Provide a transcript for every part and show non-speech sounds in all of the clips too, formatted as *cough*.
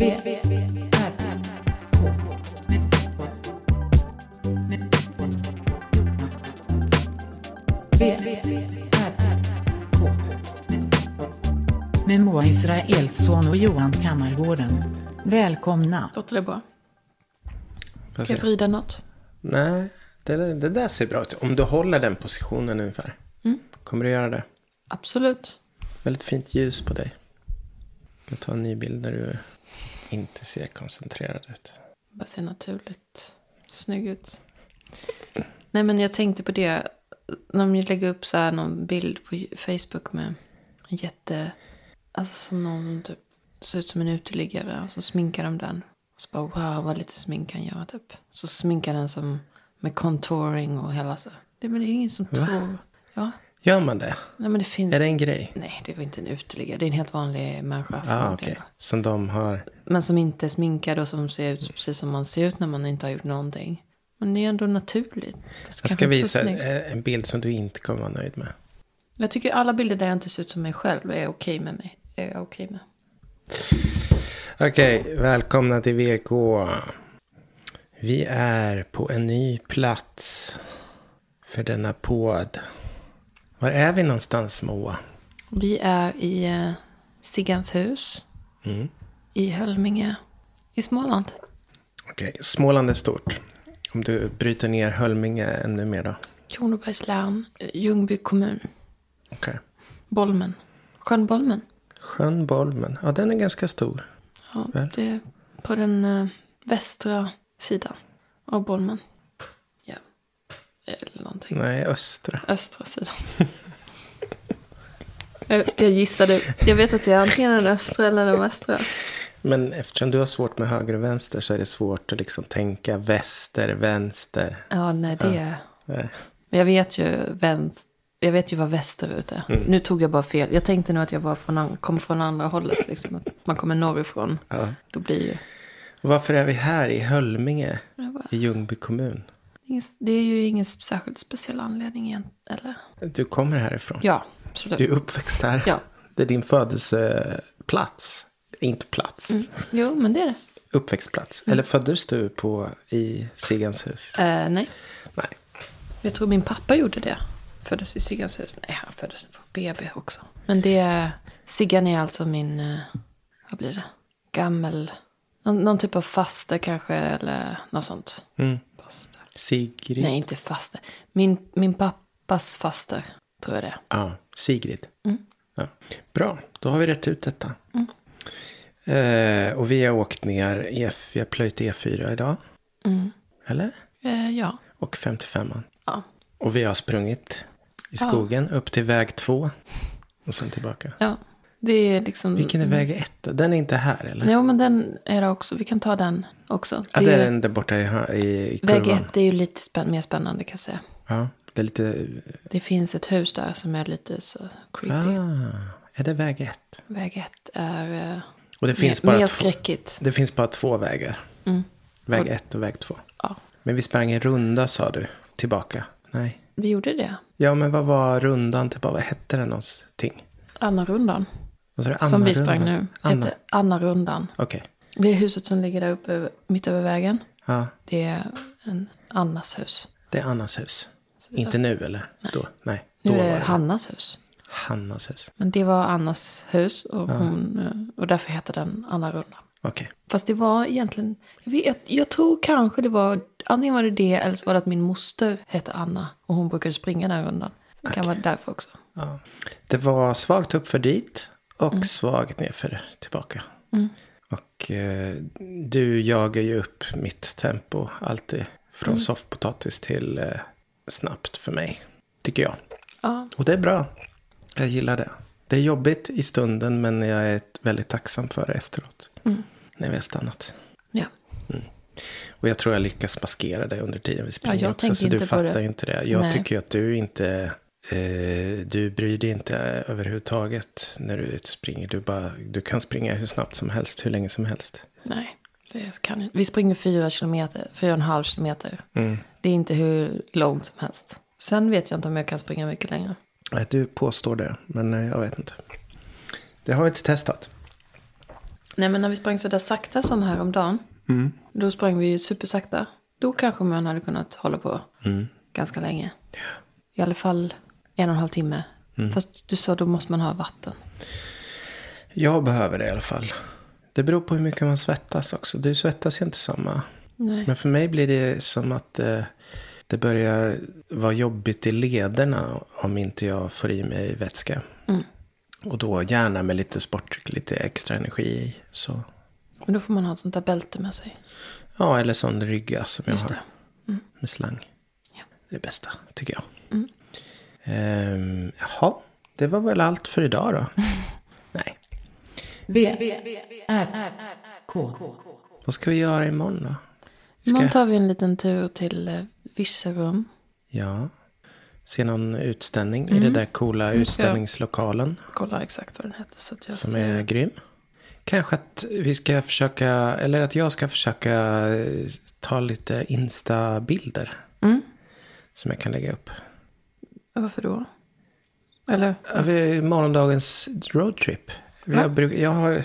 Med Moa Israelsson och Johan Kammargården. Välkomna. Låter det bra? Ska jag vrida något? Nej, det, det där ser bra ut. Om du håller den positionen ungefär. Mm. Kommer du göra det? Absolut. Väldigt fint ljus på dig. Jag tar en ny bild där du inte ser koncentrerad ut. Bara ser naturligt snygg ut. Nej men jag tänkte på det. När de lägger upp så här någon bild på Facebook med en jätte... Alltså som någon typ ser ut som en uteliggare. Och så sminkar de den. Och så bara wow vad lite smink kan göra typ. Så sminkar den som med contouring och hela så. Det, men det är ingen som Va? tror. Ja. Gör man det? Nej men det finns. Är det en grej? Nej det var inte en uteliggare. Det är en helt vanlig människa. Ah, förmodligen. Som de har... Men som inte är sminkad och som ser ut precis som man ser ut när man inte har gjort någonting. Men det är ändå naturligt. Jag ska visa en bild som du inte kommer vara nöjd med. Jag tycker alla bilder där jag inte ser ut som mig själv är okej med mig. Är jag okej med. Okej, välkomna till VK. Vi är på en ny plats för denna podd. Var är vi någonstans Moa? Vi är i eh, Siggans hus. Mm. I Hölminge. I Småland. Okej, Småland är stort. Om du bryter ner Hölminge ännu mer då? Kronobergs län. eh, Ljungby kommun. Okej. Bolmen. Sjön Bolmen. Sjön Bolmen, ja den är ganska stor. Ja, Väl. det är på den eh, västra sidan av Bolmen. Ja. Eller någonting. Nej, östra. Östra sidan. jag, jag gissade. Jag vet att det är antingen den östra eller den västra. Men eftersom du har svårt med höger och vänster så är det svårt att liksom tänka väster, vänster. Ja, nej det är... Eh, Men jag vet ju vänster. Jag vet ju vad västerut är. Mm. Nu tog jag bara fel. Jag tänkte nog att jag var från, kom från andra hållet. Liksom. Att man kommer norrifrån. Ja. Då blir ju... Varför är vi här i Hölminge bara, i Ljungby kommun? Det är ju ingen särskilt speciell anledning igen. Eller? Du kommer härifrån. Ja, absolut. Du är uppväxt här. Ja. Det är din födelseplats. Inte plats. Mm. Jo, men det är det. Uppväxtplats. Eller föddes du på i Siggans hus? Eh, nej. Nej. Jag tror min pappa gjorde det. Föddes i Siggans hus. Nej, han föddes på BB också. Men det... Siggan är alltså min... eh, Vad blir det? Gammel... Någon, någon typ av faster kanske, eller något sånt. Mm. Sigrid. Nej, inte faster. Min, min pappas faster, tror jag det är. Ja, Sigrid. Mm. Ja. Bra, då har vi rätt ut detta. Eh, och vi har åkt ner, i F, vi har plöjt E4 idag. Mm. Eller? Eh, ja. Och 55an. Ja. Och vi har sprungit i Ja. skogen upp till väg 2. Och sen tillbaka. Ja. Det är liksom... Vilken är väg 1 då? Den är inte här eller? Jo, men den är det också. Vi kan ta den också. Ja, det är ju- den där borta i, i, i Väg kurvan. ett är ju lite spänn, mer spännande kan jag säga. Ja, det är lite... Det finns ett hus där som är lite så creepy. Ah, är det väg 1? Väg ett är eh, Och det finns, mer, bara mer två, skräckigt. det finns bara två vägar. Mm. Väg Och- 1 och väg 2. Ja, Men vi sprang en runda sa du. Tillbaka. Nej. vi gjorde det. Ja, men vad var rundan tillbaka? Vad hette den någonting? Anna-rundan. Du? Som vi sprang nu. Anna. Hette Anna-rundan. Okej. Det är huset som ligger där uppe mitt över vägen. Ja, Det är en Annas hus. det är Annas hus. Så det- Inte nu eller? Då? Nej. Nu Då är var det Hannas hus. Hannas hus. Men det var Annas hus och, hon, eh, och därför heter den Anna-rundan. Okej. Fast det var egentligen, jag, vet, jag tror kanske det var, antingen var det det eller så var det att min moster hette Anna och hon brukade springa den rundan. Det kan vara därför också. Ja. Det var svagt uppför dit och Mm. svagt nerför tillbaka. Och eh, du jagar ju upp mitt tempo alltid. Från Mm. soffpotatis till eh, snabbt för mig. Tycker jag. Ja, Och det är bra. Jag gillar det. Det är jobbigt i stunden men jag är väldigt tacksam för det efteråt. Mm. När vi har stannat. ja. Och jag tror jag lyckas maskera det under tiden vi springer jag också. Så du fattar ju inte det. Jag Nej. tycker ju att du inte... Eh, du bryr dig inte överhuvudtaget när du är ute och springer. Du, bara, du kan springa hur snabbt som helst, hur länge som helst. Nej, det kan jag Vi springer fyra kilometer, fyra och en halv kilometer. Mm. Det är inte hur långt som helst. Sen vet jag inte om jag kan springa mycket längre. Nej, Du påstår det, men eh, jag vet inte. Det har vi inte testat. Nej men när vi sprang så där sakta som häromdagen. Mm. Då sprang vi ju supersakta. Då kanske man hade kunnat hålla på Mm. ganska länge. I alla fall en och en halv timme. Mm. Fast du sa då måste man ha vatten. Jag behöver det i alla fall. Det beror på hur mycket man svettas också. Du svettas ju inte samma. Nej. Men för mig blir det som att eh, det börjar vara jobbigt i lederna om inte jag får i mig vätska. Mm. Och då gärna med lite sportdryck, lite extra energi i. Så. Men då får man ha ett sånt där bälte med sig. Ja, eller sån rygga som jag Just har. det. Med slang. Ja. Det är det bästa, tycker jag. Mm. Ehm, jaha, det var väl allt för idag då? *laughs* Nej. V, R, R, K. Vad ska vi göra imorgon då? Ska Imorgon tar vi en liten tur till eh, Virserum. Ja. Se någon utställning i Mm. den där coola utställningslokalen. Kolla exakt vad den heter. Så att jag Som ser. är grym. Kanske att vi ska försöka, eller att jag ska försöka eh, ta lite Insta-bilder. Mm. Som jag kan lägga upp. Varför då? Eller? Över morgondagens roadtrip. Va? Jag, bruk, jag har,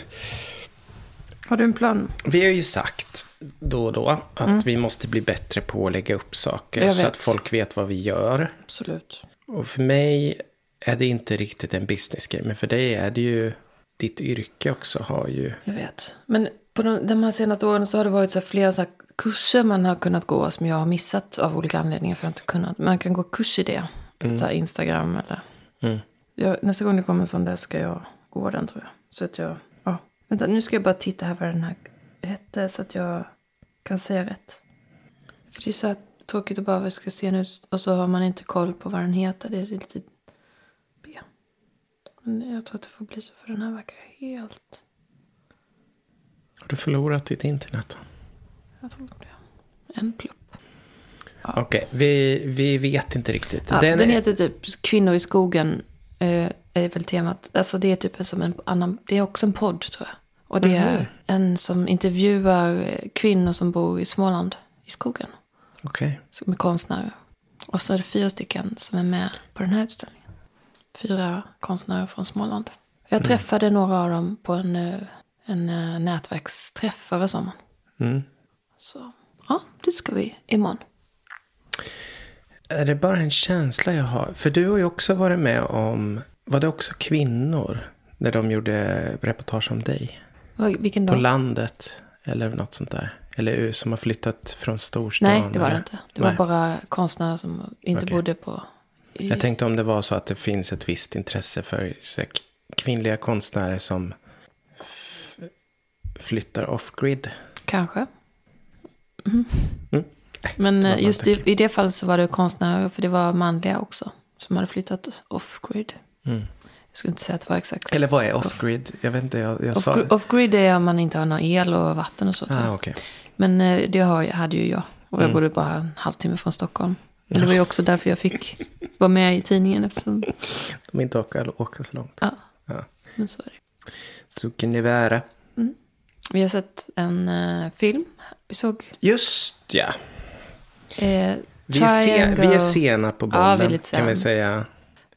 Har du en plan? vi har ju sagt då och då att vi måste bli bättre på att lägga upp saker. Mm. Så att folk vet vad vi gör. Absolut. Och för mig är det inte riktigt en businessgrej. Men för dig är det ju, ditt yrke också har ju. Jag vet. Men på de, de här senaste åren så har det varit så flera så kurser man har kunnat gå som jag har missat av olika anledningar. För jag har inte kunnat. Man kan gå kurs i det. Så här Instagram eller. Mm. Jag, nästa gång det kommer en sån där ska jag gå den tror jag. Så att jag. Ja. Vänta nu ska jag bara titta här vad den här hette. Så att jag kan säga rätt. För det är så tråkigt att bara ska se ut. Och så har man inte koll på vad den heter. Det är lite B. Men jag tror att det får bli så. För den här verkar helt. Har du förlorat ditt internet? Jag tror det. En plupp. Okej, vi, vi vet inte riktigt. Ja, den är- heter typ Kvinnor i skogen. Eh, är väl temat. Alltså det är typ som en annan. Det är också en podd tror jag. Och det Mhm. är en som intervjuar kvinnor som bor i Småland. I skogen. Okej. Som är konstnärer. Och så är det fyra stycken som är med på den här utställningen. Fyra konstnärer från Småland. Jag träffade några av dem på en, eh, en eh, nätverksträff förra sommaren. Mm. Så ja, det ska vi imorgon. Är det bara en känsla jag har? För du har ju också varit med om, var det också kvinnor? När de gjorde reportage om dig. Vilken På dag? landet. Eller något sånt där. Eller som har flyttat från storstan. Nej, det var det inte. Det Nej. var bara konstnärer som inte Okej. bodde på... I, Jag tänkte om det var så att det finns ett visst intresse för kvinnliga konstnärer som flyttar off-grid. Kanske. Mhm. Mm. Men det eh, just i, i det fallet så var det konstnärer, för det var manliga också. Som hade flyttat off-grid. Mm. Jag skulle inte säga att det var exakt. Eller vad är off-grid? Jag vet inte, jag, jag sa... Off- Off-grid är om man inte har någon el och vatten och så. Ah, okej. Men eh, det har, hade ju jag. Och jag Mm. bodde bara en halvtimme från Stockholm. Men det var ju också därför jag fick vara med i tidningen. Eftersom, *laughs* De inte orkar åka så långt. ja, Ja. men så är det. Så kan det vara. Vi har sett en eh, film. Vi såg Just ja. Eh, Vi är, sen, vi är sena på Ja, bollen. är lite kan vi sen. säga.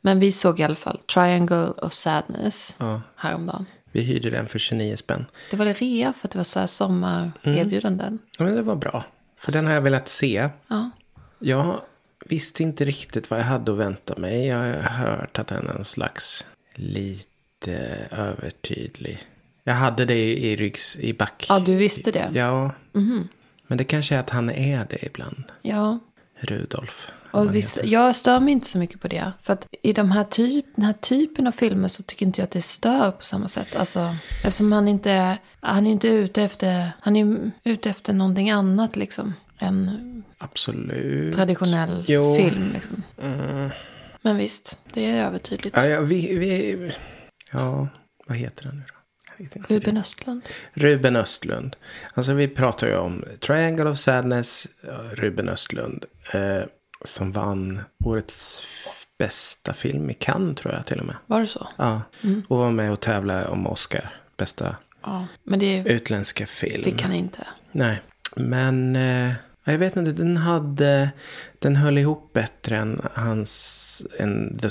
Men vi såg i alla fall Triangle of Sadness Ja, häromdagen. vi hyrde den för 29 spänn. Det var det rea för att det var så här sommarerbjudanden. Ja, men det var bra. För den har jag velat se. Ja. Jag visste inte riktigt vad jag hade att vänta mig. Jag har hört att den är en slags lite övertydlig. Jag hade det i, ryggs, i back. ja, du visste det? Ja, Mhm. Men det kanske är att han är det ibland. Ja. Rudolf. Och visst, jag stör mig inte så mycket på det. För att i de här typ, den här typen av filmer så tycker inte jag att det stör på samma sätt. Alltså, eftersom han inte är, han är inte ute efter, han är ute efter någonting annat liksom. Än Absolut. traditionell Jo. film liksom. Mm. Men visst, det är övertydligt. Ja, ja, vi, vi, ja, vad heter han nu då? Ruben Östlund. Ruben Östlund. Alltså vi pratar ju om Triangle of Sadness, Ruben Östlund. Eh, som vann årets bästa film i Cannes tror jag till och med. Var det så? Ja, Mm. och var med och tävlade om Oscar. Bästa Ja. Men det utländska film. fick han inte. Nej, men eh, jag vet inte, den hade, den höll ihop bättre än hans, än The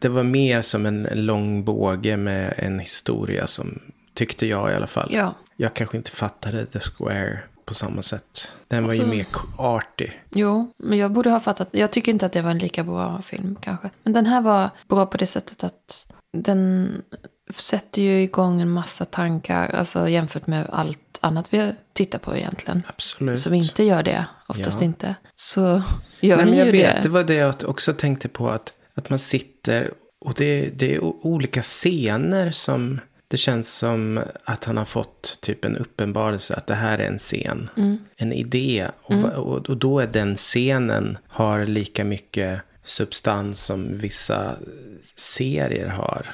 Det var mer som en, en lång båge med en historia som tyckte jag i alla fall. Ja, Jag kanske inte fattade The Square på samma sätt. Den var ju Alltså- mer artig. jo, men jag borde ha fattat. Jag tycker inte att det var en lika bra film kanske. Men den här var bra på det sättet att den sätter ju igång en massa tankar. Alltså jämfört med allt annat vi tittar på egentligen. Absolut. Som inte gör det, oftast Ja. inte. Så gör Nej, men jag ju vet, det. det var det jag också tänkte på. Att, att man sitter och det, det är olika scener som det känns som att han har fått typ en uppenbarelse att det här är en scen. Mm. En idé. Och, va- och, och då är den scenen har lika mycket substans som vissa serier har.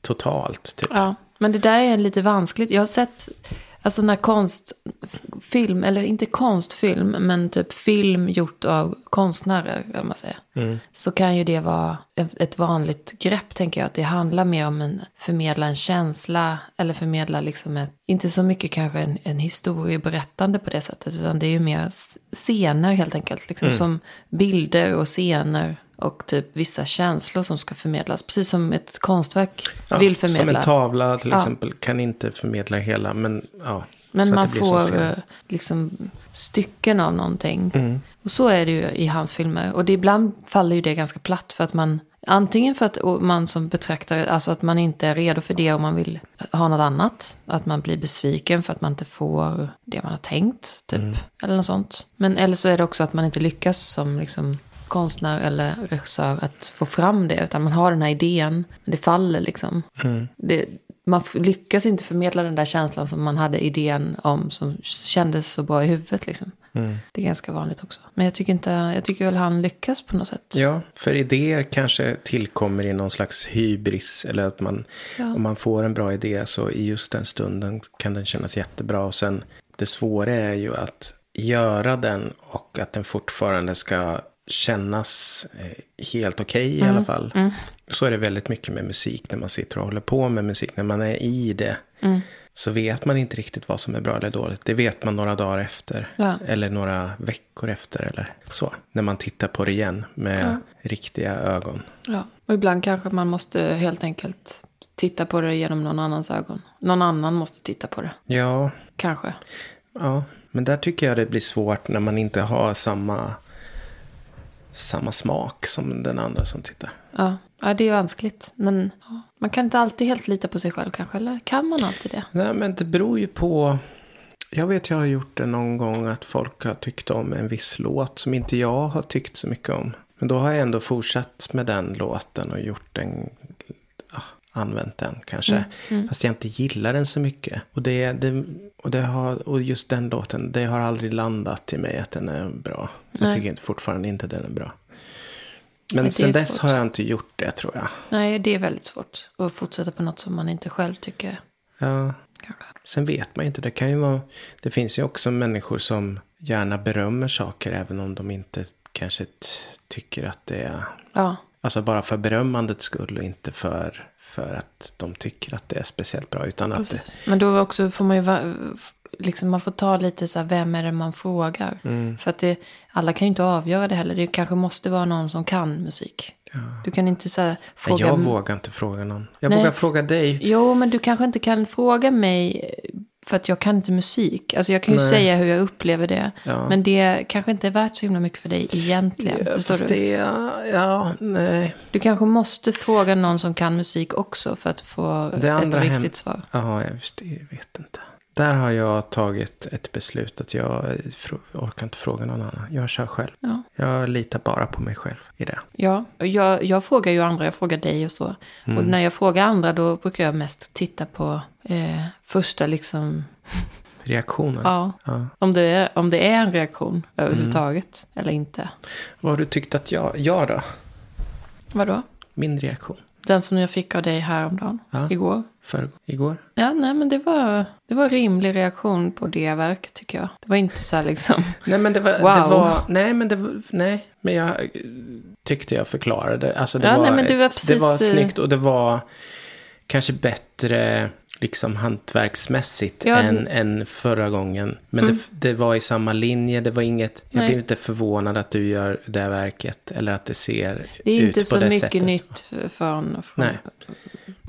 Totalt. Typ. Mm. Ja, men det där är lite vanskligt. Jag har sett alltså när konstfilm, eller inte konstfilm, men typ film gjort av konstnärer, eller man säger. Så kan ju det vara ett vanligt grepp, tänker jag. Att det handlar mer om en förmedla en känsla, eller förmedla liksom ett, inte så mycket kanske en, en historieberättande på det sättet, utan det är ju mer scener helt enkelt. Liksom, Som bilder och scener. Och typ vissa känslor som ska förmedlas. Precis som ett konstverk Ja, vill förmedla. Som en tavla till Ja. exempel kan inte förmedla hela. Men, ja, Men man får eh, liksom stycken av någonting. Mm. Och så är det ju i hans filmer. Och det, ibland faller ju det ganska platt för att man... Antingen för att man som betraktare, alltså att man inte är redo för det och man vill ha något annat. Att man blir besviken för att man inte får det man har tänkt, typ. Mm. Eller något sånt. Men eller så är det också att man inte lyckas som liksom konstnär eller regissör att få fram det. Utan man har den här idén, men det faller liksom. Mm. Det, man lyckas inte förmedla den där känslan som man hade idén om. Som kändes så bra i huvudet liksom. Mm. Det är ganska vanligt också. Men jag tycker, inte, jag tycker väl han lyckas på något sätt. Ja, för idéer kanske tillkommer i någon slags hybris. Eller att man, Ja. om man får en bra idé så i just den stunden kan den kännas jättebra. Och sen det svåra är ju att göra den och att den fortfarande ska kännas eh, helt okej i alla fall. Så är det väldigt mycket med musik när man sitter och håller på med musik. När man är i det så vet man inte riktigt vad som är bra eller dåligt. Det vet man några dagar efter. Ja. Eller några veckor efter eller så. När man tittar på det igen med riktiga ögon. Ja. Och ibland kanske man måste helt enkelt titta på det genom någon annans ögon. Någon annan måste titta på det. Ja, Kanske. ja. Men där tycker jag det blir svårt när man inte har samma, samma smak som den andra som tittar. Ja, ja det är vanskligt. Men man kan inte alltid helt lita på sig själv kanske. Eller kan man alltid det? Nej, men det beror ju på. Jag vet jag har gjort det någon gång att folk har tyckt om en viss låt som inte jag har tyckt så mycket om. Men då har jag ändå fortsatt med den låten och gjort den, använt den kanske. Fast jag inte gillar den så mycket. Och, det, det, och, det har, och just den låten, det har aldrig landat i mig att den är bra. Jag Nej. tycker inte, fortfarande inte den är bra. Nej, Men det sen dess svårt. har jag inte gjort det tror jag. Nej, det är väldigt svårt. Att fortsätta på något som man inte själv tycker. Ja. Sen vet man ju inte. Det kan ju vara. Det finns ju också människor som gärna berömmer saker även om de inte kanske tycker att det är. Ja, Alltså bara för berömmandets skull och inte för, för att de tycker att det är speciellt bra. Utan att det, precis. Men då också får man ju liksom man får ta lite så här, vem är det man frågar? Mm. För att det, alla kan ju inte avgöra det heller. Det kanske måste vara någon som kan musik. Du kan inte så här, Nej, fråga... jag vågar inte fråga någon. Jag Nej. vågar fråga dig. Jo, men du kanske inte kan fråga mig för att jag kan inte musik. Alltså jag kan ju Nej. säga hur jag upplever det. Ja. Men det kanske inte är värt så himla mycket för dig egentligen. Ja, förstår du? det ja, nej. Du kanske måste fråga någon som kan musik också för att få Det ett andra riktigt hem- svar. Ja, jag vet inte. Där har jag tagit ett beslut att jag fr- orkar inte fråga någon annan. Jag kör själv. Ja. Jag litar bara på mig själv i det. Ja, jag, jag frågar ju andra, jag frågar dig och så. Mm. Och när jag frågar andra då brukar jag mest titta på eh, första liksom, *laughs* Reaktionen. ja, Ja. om det, är, om det är en reaktion överhuvudtaget Mm. eller inte. Vad har du tyckt att jag, jag då? Vadå? Min reaktion? Den som jag fick av dig häromdagen, Ja. igår. För, igår? Ja, nej men det var, det var rimlig reaktion på det verket tycker jag. Det var inte så här liksom, *laughs* Nej men det var, Wow. det var nej men det var, nej men jag tyckte jag förklarade. Alltså det Ja, var, nej, men det var ett- det var precis, snyggt och det var kanske bättre liksom hantverksmässigt Ja, än, det- än förra gången. Men Mm. det, det var i samma linje, det var inget, jag Nej. blev inte förvånad att du gör det verket eller att det ser det är ut inte på så det mycket sättet. nytt från, från Nej.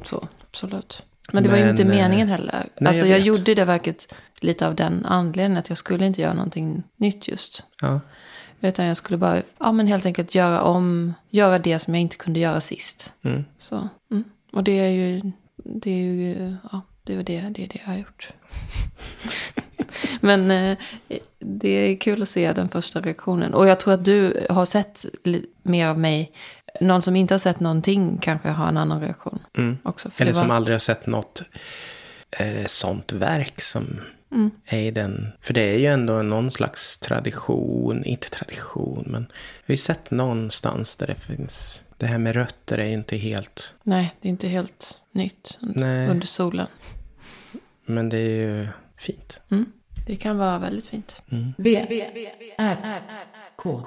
så, absolut. Men det var ju Men, inte eh, meningen heller. nej, alltså jag jag, gjorde det verket lite av den anledningen att jag skulle inte göra någonting nytt just. Ja. Utan jag skulle bara, ja men helt enkelt göra om, göra det som jag inte kunde göra sist. Mm. Så, mm. Och det är ju, det är ju, ja, det är det, det är det jag har gjort. *laughs* men eh, det är kul att se den första reaktionen. Och jag tror att du har sett mer av mig. Någon som inte har sett någonting kanske har en annan reaktion Mm. också. Eller var, som aldrig har sett något eh, sånt verk som Mm. är i den. För det är ju ändå någon slags tradition, inte tradition, men vi har ju sett någonstans där det finns. Det här med rötter är ju inte helt, Nej, det är inte helt nytt Nej. under solen. men det är ju fint. Mm. Det kan vara väldigt fint. V, R, K.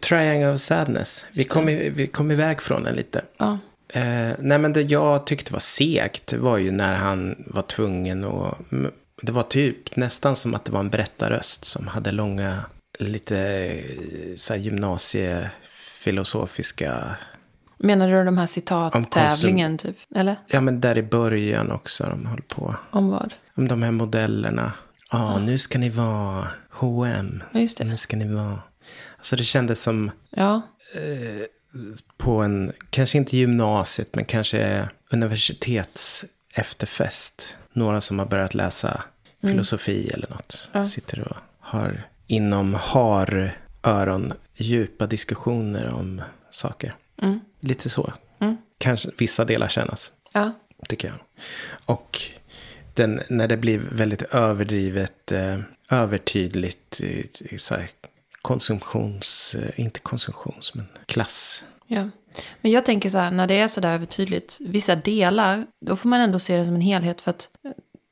Triangle of Sadness. Vi kom, vi kom iväg från den lite. Ja, Eh, nej men det jag tyckte var segt var ju när han var tvungen m- Det var typ nästan som att det var en berättarröst som hade långa, lite eh, så här gymnasiefilosofiska... Menar du de här citattävlingen typ? Eller? Ja men där i början också de höll på. Om vad? Om de här modellerna. Ja, nu ska ni vara H&M. Ja, just det. Nu ska ni vara... Alltså det kändes som Ja, på en, kanske inte gymnasiet, men kanske universitets efterfest. Några som har börjat läsa filosofi eller något. Ja. Sitter och har inom har öron djupa diskussioner om saker. Mm. Lite så. Mm. Kanske vissa delar kännas, ja, tycker jag. Och den, när det blir väldigt överdrivet, eh, övertydligt, eh, så här, konsumtions, eh, inte konsumtions, men klass. ja. Men jag tänker så här, när det är så där övertydligt, vissa delar, då får man ändå se det som en helhet. För att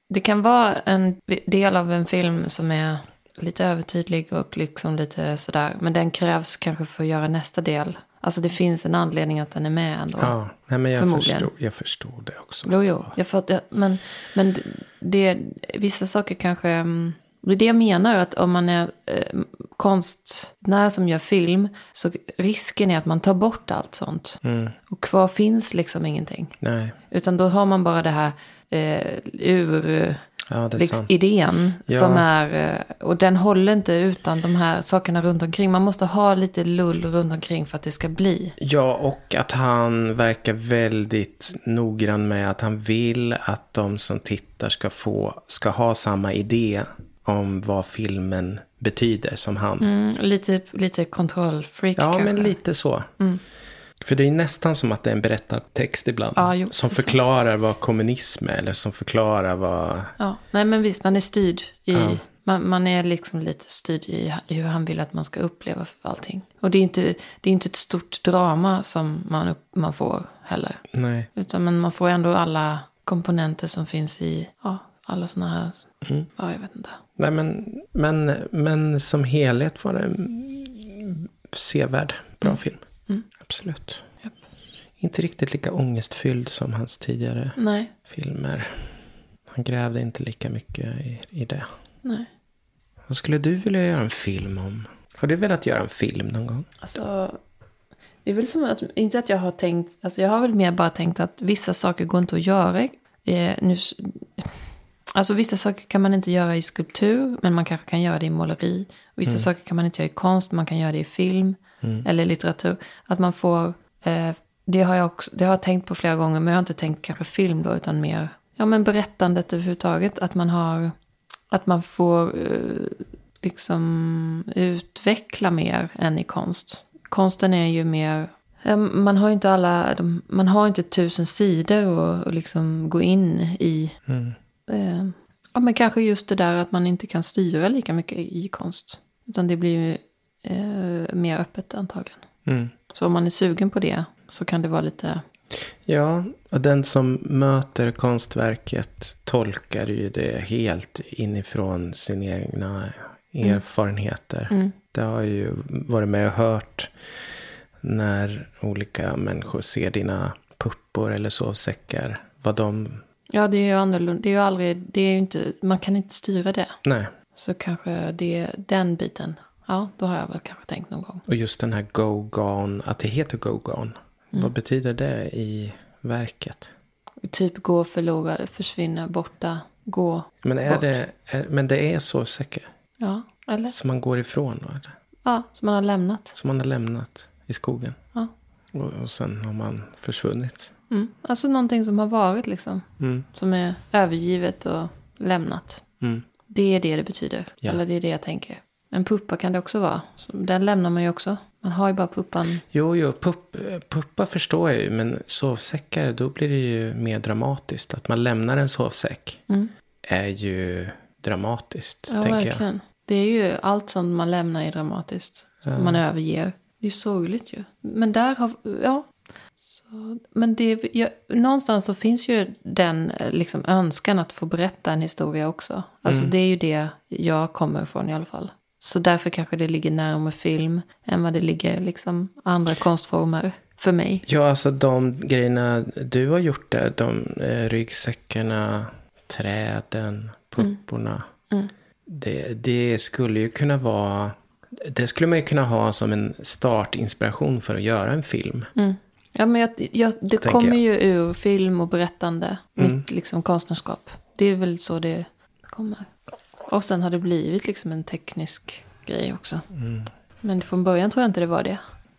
det kan vara en del av en film som är lite övertydlig och liksom lite sådär. Men den krävs kanske för att göra nästa del. Alltså det finns en anledning att den är med ändå. Ja, nej, men jag förstod, jag förstod det också. Jo, jo. Jag fattar, men, men det, vissa saker kanske... mm, Det är det jag menar, att om man är eh, konstnär som gör film, så risken är att man tar bort allt sånt. Mm, Och kvar finns liksom ingenting. nej, Utan då har man bara det här eh, ur ja liksom, idén. Ja. Som är, eh, och den håller inte utan de här sakerna runt omkring. Man måste ha lite lull runt omkring för att det ska bli. Ja, och att han verkar väldigt noggrann med att han vill att de som tittar ska få, ska ha samma idé om vad filmen betyder som han. Mm, lite, lite kontrollfreak Ja, kanske. men lite så. Mm. För det är nästan som att det är en berättartext ibland. Ja, jo, som förklarar vad kommunism är. Eller som förklarar vad... Ja, nej men visst, man är styrd i, Ja. man, man är liksom lite styrd i, i hur han vill att man ska uppleva allting. Och det är inte, det är inte ett stort drama som man, upp, man får heller. Nej. Utan men man får ändå alla komponenter som finns i, ja, alla sådana här, Mm. ja jag vet inte. Nej, men, men, men som helhet var det sevärd, bra film. Mm. Absolut. Japp. Inte riktigt lika ångestfylld som hans tidigare Nej, filmer. Han grävde inte lika mycket i, i det. nej. Vad skulle du vilja göra en film om? Har du velat göra en film någon gång? Alltså, det är väl som att, inte att jag har tänkt, alltså jag har väl mer bara tänkt att vissa saker går inte att göra. Eh, nu, alltså vissa saker kan man inte göra i skulptur, men man kanske kan göra det i måleri. Vissa saker kan man inte göra i konst, men man kan göra det i film eller litteratur. Att man får, eh, det har jag också, det har jag tänkt på flera gånger, men jag har inte tänkt kanske film då, utan mer, ja men berättandet överhuvudtaget. Att man har, att man får eh, liksom utveckla mer än i konst. Konsten är ju mer, man har ju inte alla, man har inte tusen sidor och liksom gå in i. Mm. Eh, ja men kanske just det där att man inte kan styra lika mycket i konst. Utan det blir ju eh, mer öppet antagligen. Mm. Så om man är sugen på det så kan det vara lite, Ja, och den som möter konstverket tolkar ju det helt inifrån sina egna erfarenheter. mm, Det har ju varit med och hört när olika människor ser dina puppor eller sovsäckar. Vad de... ja det är ju annorlunda, det är ju aldrig, det är ju inte, man kan inte styra det. Nej. Så kanske det är den biten. Ja, då har jag väl kanske tänkt någon gång. Och just den här Go Gone, att det heter Go Gone. Vad betyder det i verket? typ gå förlorad, försvinna, borta, gå. Men, är Bort. det, är, men det är sovsäckar Ja, eller? som man går ifrån då? Eller? Ja, som man har lämnat. Som man har lämnat i skogen. Ja. Och, och sen har man försvunnit. Mm. Alltså någonting som har varit liksom. Mm. Som är övergivet och lämnat. Mm. Det är det det betyder. Ja. Eller det är det jag tänker. En puppa kan det också vara. Den lämnar man ju också. Man har ju bara puppan. Jo, jo, pupp, puppa förstår jag ju. Men sovsäckar, då blir det ju mer dramatiskt. Att man lämnar en sovsäck Mm. är ju dramatiskt, Ja, tänker jag. verkligen. Det är ju allt som man lämnar är dramatiskt. Ja. Man överger. Det är sorgligt ju. Men där har, ja. Så, men det, jag, någonstans så finns ju den eh, liksom, önskan att få berätta en historia också. Alltså Mm. det är ju det jag kommer ifrån i alla fall. Så därför kanske det ligger närmare film än vad det ligger liksom andra konstformer för mig. Ja, alltså de grejerna du har gjort där. De eh, ryggsäckarna, träden, pupporna. Mm. Det, det skulle ju kunna vara... Det skulle man ju kunna ha som en startinspiration för att göra en film. Mm. Ja, men jag, jag, det Tänker kommer jag. ju ur film och berättande. Mm. Mitt liksom, konstnärskap. Det är väl så det kommer. Och sen har det blivit liksom en teknisk grej också. Mm. Men från början tror jag inte det var det.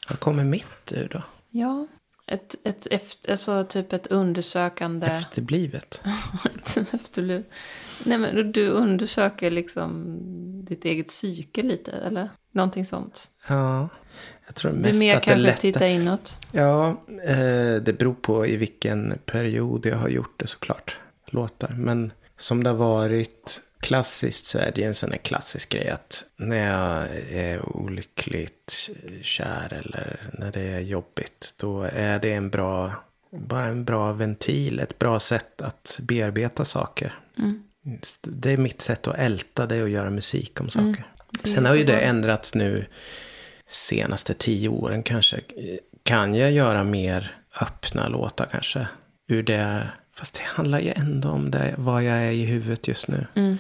Vad kommer mitt ur då? Ja, ett, ett efter, alltså typ ett undersökande. Efterblivet? *laughs* Efterbliv. Nej men du undersöker liksom ditt eget psyke lite, eller? Någonting sånt. Ja, jag tror Du mest mer att det kanske lätt. titta inåt. Ja, eh, det beror på i vilken period jag har gjort det såklart. Låtar. Men som det har varit klassiskt så är det ju en sån här klassisk grej att när jag är olyckligt kär eller när det är jobbigt. Då är det en bra, bara en bra ventil, ett bra sätt att bearbeta saker. Mm. Det är mitt sätt att älta det och göra musik om saker. Det Sen har ju det ändrats nu senaste tio åren kanske. Kan jag göra mer öppna låtar kanske? Ur det, fast det handlar ju ändå om det, vad jag är i huvudet just nu. Mm.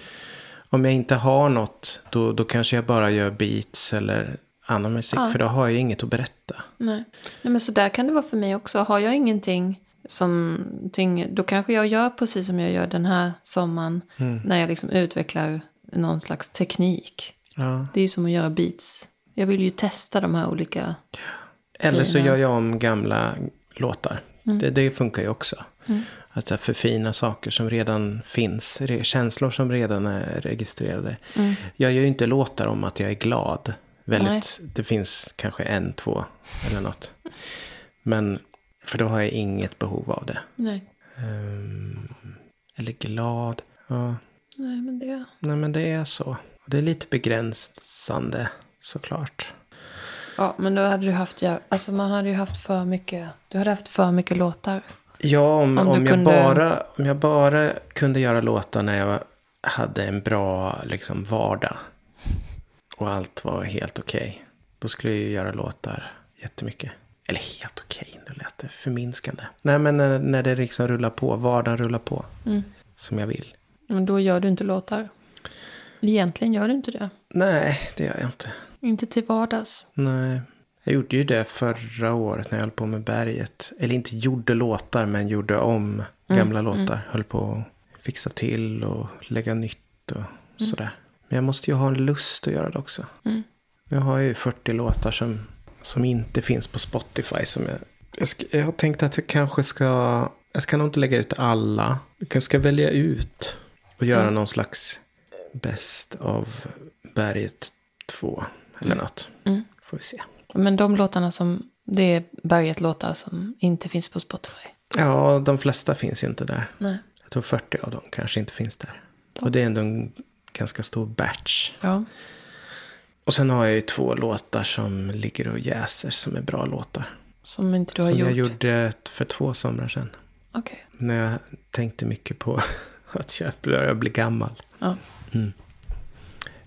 Om jag inte har något, då, då kanske jag bara gör beats eller annan musik. Ja. För då har jag inget att berätta. Nej. Nej, men så där kan det vara för mig också. Har jag ingenting som tynger, då kanske jag gör precis som jag gör den här sommaren. Mm. När jag liksom utvecklar någon slags teknik. Ja. Det är ju som att göra beats. Jag vill ju testa de här olika. Eller så Fina. gör jag om gamla låtar. Det, det funkar ju också. Att förfina saker som redan finns. Känslor som redan är registrerade. Jag gör ju inte låtar om att jag är glad. Väldigt, det finns kanske en, två eller något. Men, för då har jag inget behov av det. Nej. Ehm, eller glad. Ja, Nej, men det... nej men det är så. Det är lite begränsande såklart. Ja, men då hade du haft, alltså man hade ju haft för mycket, du hade haft för mycket låtar. Ja, om, Om om, jag kunde- bara, om jag bara kunde göra låtar när jag hade en bra liksom, vardag. Och allt var helt okej. Då skulle jag ju göra låtar jättemycket. Eller helt okej, nu lät det förminskande. Nej, men när, när det liksom rullar på, vardagen rullar på. Mm. Som jag vill. Men då gör du inte låtar. Egentligen gör du inte det. Nej, det gör jag inte. Inte till vardags. Nej. Jag gjorde ju det förra året när jag höll på med berget. Eller inte gjorde låtar, men gjorde om gamla låtar. Höll på att fixa till och lägga nytt och sådär. Men jag måste ju ha en lust att göra det också. Mm. Jag har ju 40 låtar som, som inte finns på Spotify. Som jag, jag, ska, jag har tänkt att jag kanske ska... Jag ska nog inte lägga ut alla. Jag kanske ska välja ut och göra någon slags bäst av berget 2. Eller något. Mm. Får vi se. Men de låtarna som, det är berget låtar som inte finns på Spotify. Ja, de flesta finns ju inte där. Nej. Jag tror 40 av dem kanske inte finns där. Och det är ändå en ganska stor batch. Ja. Och sen har jag ju två låtar som ligger och jäser som är bra låtar. Som inte du har som gjort. jag gjorde för två somrar sedan. Okej. När jag tänkte mycket på *laughs* att jag börjar bli gammal. Ja.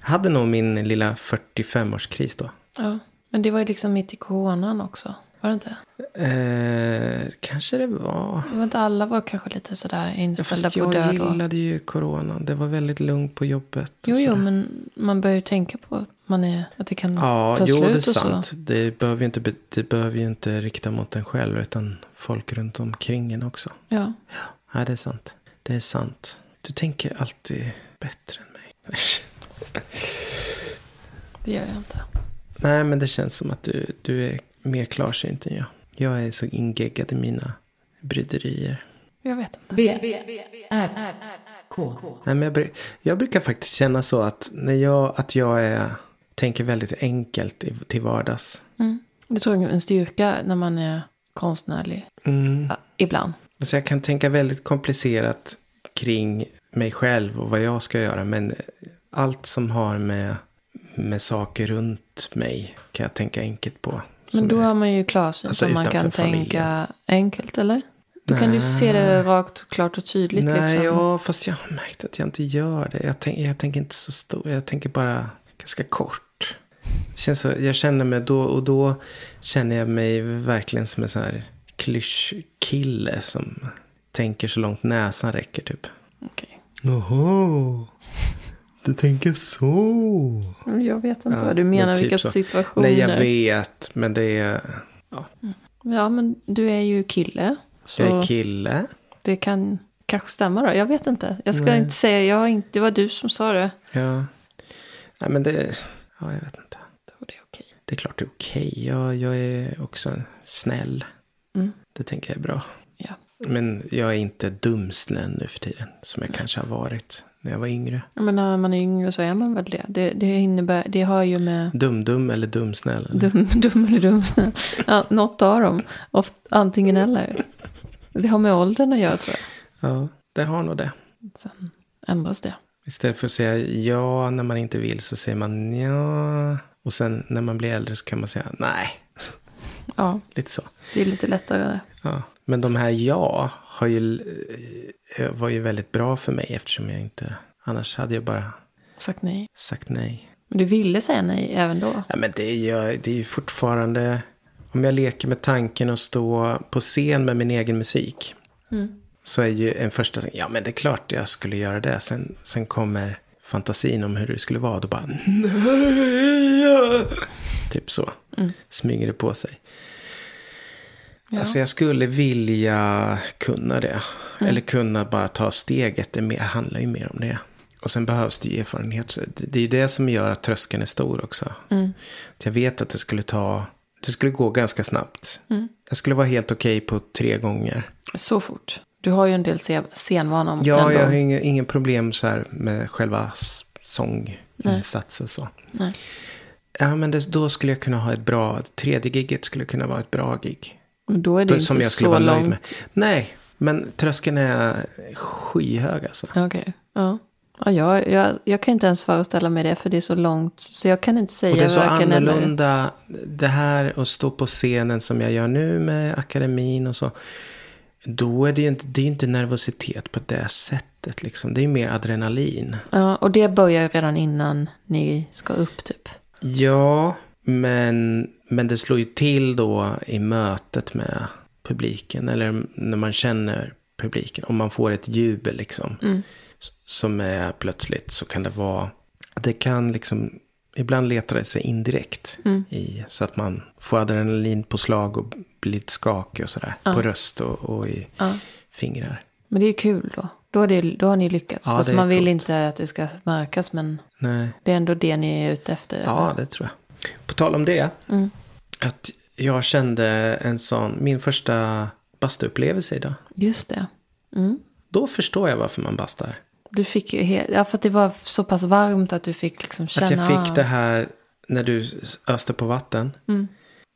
Jag hade nog min lilla 45-årskris då. ja. Men det var ju liksom mitt i coronan också. Var det inte? Eh, kanske det var. Det var inte alla var kanske lite sådär Ja, inställda fast på jag död. Och... gillade ju coronan. Det var väldigt lugnt på jobbet. Jo, jo, men man börjar ju tänka på att, man är, att det kan Ja, ta jo slut det är sant. Det behöver, ju inte, det behöver ju inte rikta mot en själv utan folk runt omkring en också. Ja. Ja, det är sant. Det är sant. Du tänker alltid bättre än mig. *laughs* Det gör jag inte. Nej, men det känns som att du, du är mer klarsynt än jag. Jag är så ingeggad i mina bryderier. Jag vet inte. V, R, K. Nej, men jag, jag brukar faktiskt känna så att, när jag, att jag är, tänker väldigt enkelt i, till vardags. Mm. Det tror jag är en styrka när man är konstnärlig. Mm. Ja, ibland. Alltså jag kan tänka väldigt komplicerat kring mig själv och vad jag ska göra. Men allt som har med, med saker runt mig kan jag tänka enkelt på. Men Som då är- är man ju klarsynt Alltså om man kan familjen. tänka enkelt, eller? Då kan du Nej. se det rakt, klart och tydligt. Nej, liksom. ja, fast jag har märkt att jag inte gör det. Jag, tänk, jag tänker inte så stor. Jag tänker bara ganska kort. Känns så, jag känner mig då och då känner jag mig verkligen som en sån här klyschkille som tänker så långt näsan räcker typ. Okej. Jaha, du tänker så. Men Jag vet inte Ja, vad du menar, men typ vilka så. situationer. Nej, jag vet, men det är... Ja, men du är ju kille. Så Jag är kille. det kan kanske stämma då. Jag vet inte. Jag ska Nej. inte säga, jag har inte, det var du som sa det. Ja. Nej, men det... Ja, jag vet inte. Det okej. Det är klart det är okej. Jag, jag är också snäll. Mm. Det tänker jag är bra. Ja. Men jag är inte dumsnäll nu för tiden. Som jag kanske har varit när jag var yngre. Ja, Men när man är yngre så är man väl det. Det, det innebär, det har ju med Dum-dum eller dumsnäll. eller? dum, *laughs* dum eller dumsnäll. Ja, något av dem. Oft, antingen eller. Det har med åldern att göra tror jag. Ja, det har nog det. Sen ändras det. Istället för att säga ja när man inte vill så säger man ja. Och sen när man blir äldre så kan man säga nej. Ja, Lite så. det är lite lättare. Ja. Men de här ja har ju, eh, var ju väldigt bra för mig eftersom jag inte, annars hade jag bara Sagt nej. sagt nej. Men du ville säga nej även då? Ja, men det är ju det är ju fortfarande, om jag leker med tanken att stå på scen med min egen musik. Mm. Så är ju en första, ja men det är klart jag skulle göra det. Sen, sen kommer fantasin om hur det skulle vara. Då bara, nej. Typ så. Smyger det på sig. Ja. Alltså jag skulle vilja kunna det. Eller kunna bara ta steget. Det handlar ju mer om det. Och sen behövs det ju erfarenhet. Det är ju det som gör att tröskeln är stor också. Att Jag vet att det skulle ta, det skulle gå ganska snabbt. Jag skulle vara helt okej på tre gånger. Så fort. Du har ju en del scenvana om Ja, jag har inga, ingen problem så här med själva s- sånginsatser och så. Nej. Ja, men det, då skulle jag kunna ha ett bra, tredje giget skulle kunna vara ett bra gig. Då är det Då, som inte jag skulle så vara långt. nöjd med. Nej, men tröskeln är skyhög alltså. Okej. Ja. Ja, jag, jag, jag kan inte ens föreställa mig det för det är så långt. Så jag kan inte säga Och det är så varken eller. annorlunda. Det här att stå på scenen som jag gör nu med akademin och så. Då är det ju inte, det är inte nervositet på det sättet liksom. Det är mer adrenalin. Ja, och det börjar ju redan innan ni ska upp typ. Ja, men, men det slår ju till då i mötet med publiken. Eller när man känner publiken. Om man får ett jubel liksom. s- Som är plötsligt så kan det vara. Det kan liksom. Ibland letar det sig indirekt. I, så att man får adrenalin på slag och blir lite skakig och sådär. På röst och, och i Ja. fingrar. Men det är kul då. Då, det, då har ni lyckats. Ja, Fast man vill coolt. inte att det ska märkas. Men Nej. det är ändå det ni är ute efter. Ja, det tror jag. På tal om det. Mm. Att jag kände en sån, min första bastuupplevelse idag. Just det. Mm. Då förstår jag varför man bastar. Du fick helt, ja för att det var så pass varmt att du fick liksom känna. Att jag fick det här när du öste på vatten. Mm.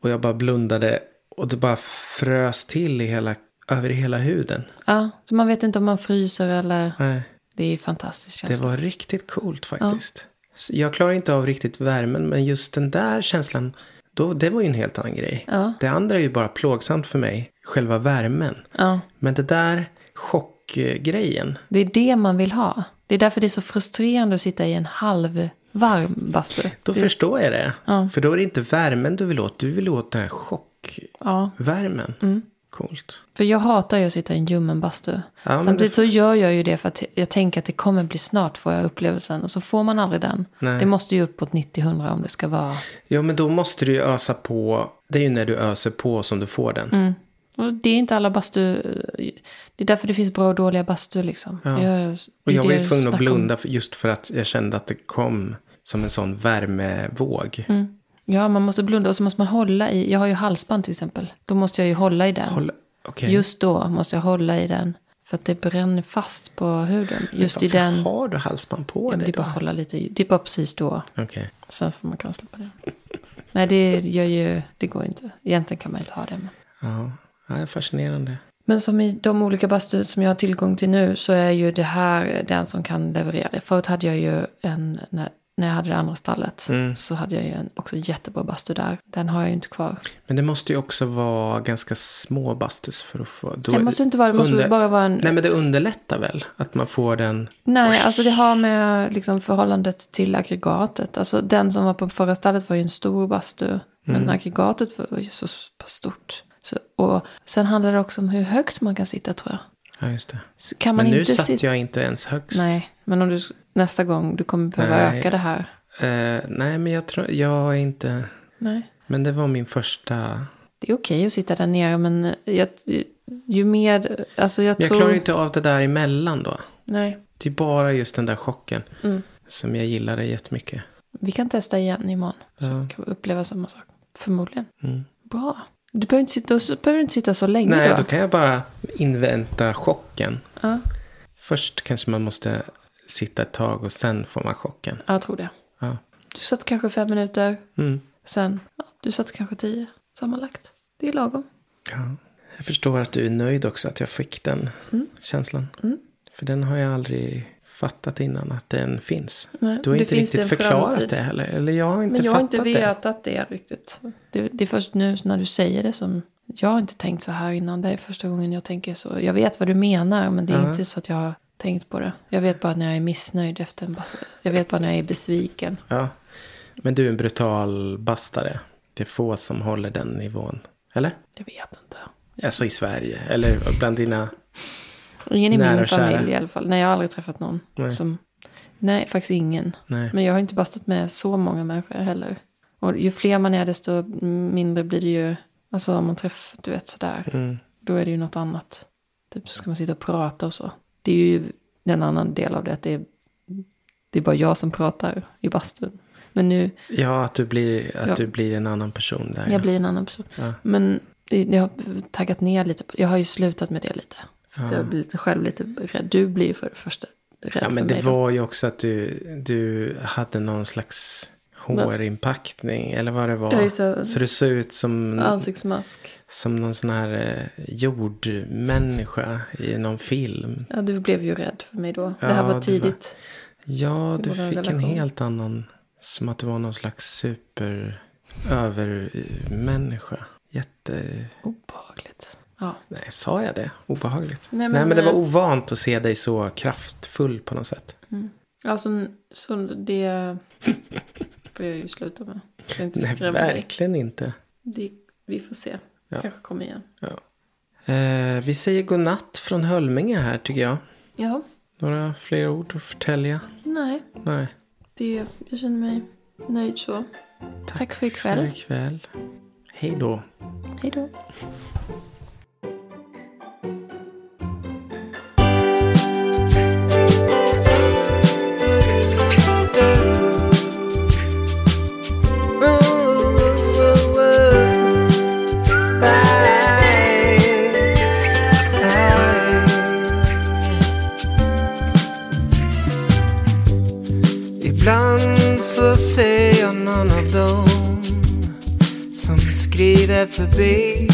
Och jag bara blundade. Och det bara frös till i hela, över hela huden. Ja, så man vet inte om man fryser eller. Nej, Det är fantastiskt det känsla. var riktigt coolt faktiskt. Så Jag klarar inte av riktigt värmen. Men just den där känslan. Då, det var ju en helt annan grej. Ja. Det andra är ju bara plågsamt för mig. Själva värmen. Ja, Men det där chockgrejen. det är det man vill ha. Det är därför det är så frustrerande att sitta i en halv varm bastu. Då det, förstår jag det. Ja. För då är det inte värmen du vill åt. Du vill åt den här chockvärmen. Ja, Coolt. för jag hatar ju att sitta i en ljummen bastu. men Samtidigt det- så gör jag ju det för att jag tänker att det kommer bli snart får jag upplevelsen. Och så får man aldrig den. Nej. Det måste ju uppåt 90-100 om det ska vara. Ja, men då måste du ju ösa på. Det är ju när du öser på som du får den. Mm. Och det är inte alla bastu... Det är därför det finns bra och dåliga bastu liksom. Ja. Jag, Och jag ju tvungen att om. blunda för, just för att jag kände att det kom som en sån värmevåg. Mm. Ja, man måste blunda och så måste man hålla i. Jag har ju halsband till exempel. Då måste jag ju hålla i den. Håll, okej. Just då måste jag hålla i den. För att det bränner fast på huden. Just i den. har du halsband på Ja, dig det är bara hålla lite. Det är bara precis då. Okej. Sen får man kunna släppa den. Nej, det gör ju. Det går inte. Egentligen kan man inte ha det. Men. Ja, det är fascinerande. Men som i de olika bastur som jag har tillgång till nu så är ju det här den som kan leverera det. Förut hade jag ju en, när, jag hade det andra stallet Mm. så hade jag ju en också jättebra bastu där. Den har jag ju inte kvar. Men det måste ju också vara ganska små bastus för att få... Då, Det måste inte vara, det måste under- bara vara en... Nej, men det underlättar väl att man får den... Nej, alltså det har med liksom förhållandet till aggregatet. Alltså den som var på förra stallet var ju en stor bastu. Men Mm. aggregatet var ju så pass stort. Så, och sen handlar det också om hur högt man kan sitta tror jag. Ja, just det. Så kan man Men nu inte satt sitta... jag inte ens högst. Nej, men om du nästa gång du kommer behöva Nej. öka det här. Eh, nej, men jag tror... Jag är inte... Nej. Men det var min första... Det är okej att sitta där nere men jag, ju mer, alltså jag jag tror... klarar inte av det där emellan då. Nej. Det är bara just den där chocken Mm. som jag gillade jättemycket. Vi kan testa igen imorgon. Så Ja. kan vi uppleva samma sak. Förmodligen. Mm. Bra. Du behöver inte sitta, så behöver inte sitta så länge Nej, då. då kan jag bara invänta chocken. Ja, Först kanske man måste sitta ett tag och sen får man chocken. jag tror det. Ja. Du satt kanske fem minuter. Mm. Sen, ja, du satt kanske tio sammanlagt. Det är lagom. ja. Jag förstår att du är nöjd också att jag fick den Mm. känslan. Mm. För den har jag aldrig fattat innan att den finns. Nej, Du har det inte det riktigt förklarat framtid. det heller. Eller jag har inte Men jag har fattat inte det. vetat det riktigt. Det, det är först nu när du säger det som... Jag har inte tänkt så här innan. Det är första gången jag tänker så. Jag vet vad du menar men det är Ja. inte så att jag har tänkt på det. Jag vet bara när jag är missnöjd efter en Jag vet bara när jag är besviken. Ja. Men du är en brutal bastare. Det är få som håller den nivån. Eller? Jag vet inte. Alltså i Sverige. Eller bland dina... Ingen i min och kära. familj i alla fall. Nej, jag har aldrig träffat någon Nej. som... Nej, faktiskt ingen. Nej. Men jag har inte bastat med så många människor heller. Och ju fler man är desto mindre blir det ju... Alltså om man träffar, du vet sådär. Mm. Då är det ju något annat. Typ så ska man sitta och prata och så. Det är ju en annan del av det. Att det är, det är bara jag som pratar i bastun. Men nu, Ja, att du blir, att Ja. du blir en annan person där. ja. jag blir en annan person. Ja. Men jag har taggat ner lite. Jag har ju slutat med det lite. Ja. Jag blir lite själv lite rädd. Du blir ju för det första rädd Ja, men det mig. då. var ju också att du, du hade någon slags hårinpackning. Eller vad det var. Är så- så du såg ut som, Ansiktsmask. som någon sån här eh, jordmänniska i någon film. Ja, du blev ju rädd för mig då. Ja, det här var var- tidigt. Ja, Det du var en fick en relation. helt annan. Som att du var någon slags super övermänniska. Jätte... Obehagligt. Ja. Nej, sa jag det? Obehagligt? Nej, Nej, men, men, det var eh, ovant att se dig så kraftfull på något sätt. Alltså, så det *laughs* får jag ju sluta med. Jag inte Nej, skrämma dig. verkligen inte. Det, vi får se. Ja. Kanske kommer igen. Eh, vi säger godnatt från Hölminge här tycker jag. Ja, Några fler ord att förtälja? nej. Nej. Det, jag känner mig nöjd så. Tack för ikväll. För ikväll. Hej då. Hej då. Skrider förbi.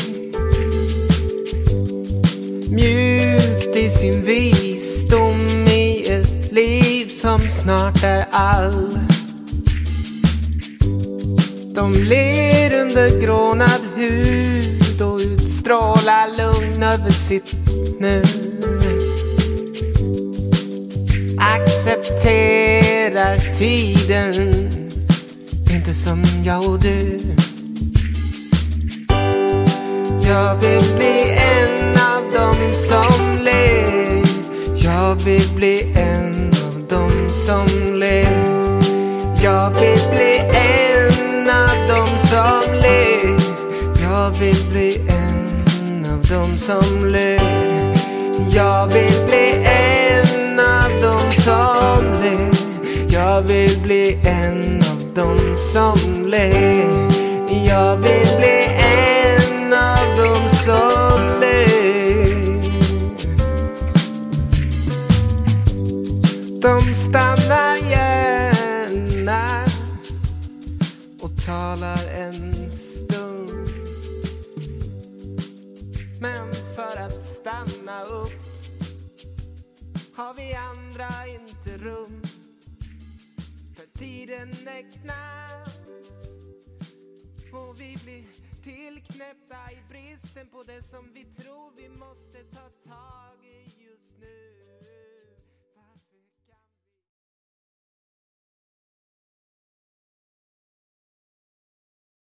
Mjukt i sin visdom i ett liv som snart är all. De ler under grånad hud och utstrålar lugn över sitt nu. Accepterar tiden Inte som jag och du. Jag vill bli en av dem som ler Jag vill bli en av dem som ler Jag vill bli en av dem som ler Jag vill bli en av dem som ler. Jag vill bli en av dem som ler. Jag vill bli en av dem som ler. Jag vill bli De stannar gärna och talar en stund. Men för att stanna upp har vi andra inte rum. För tiden är knapp och vi blir tillknäppta i bristen på det som vi tror vi måste ta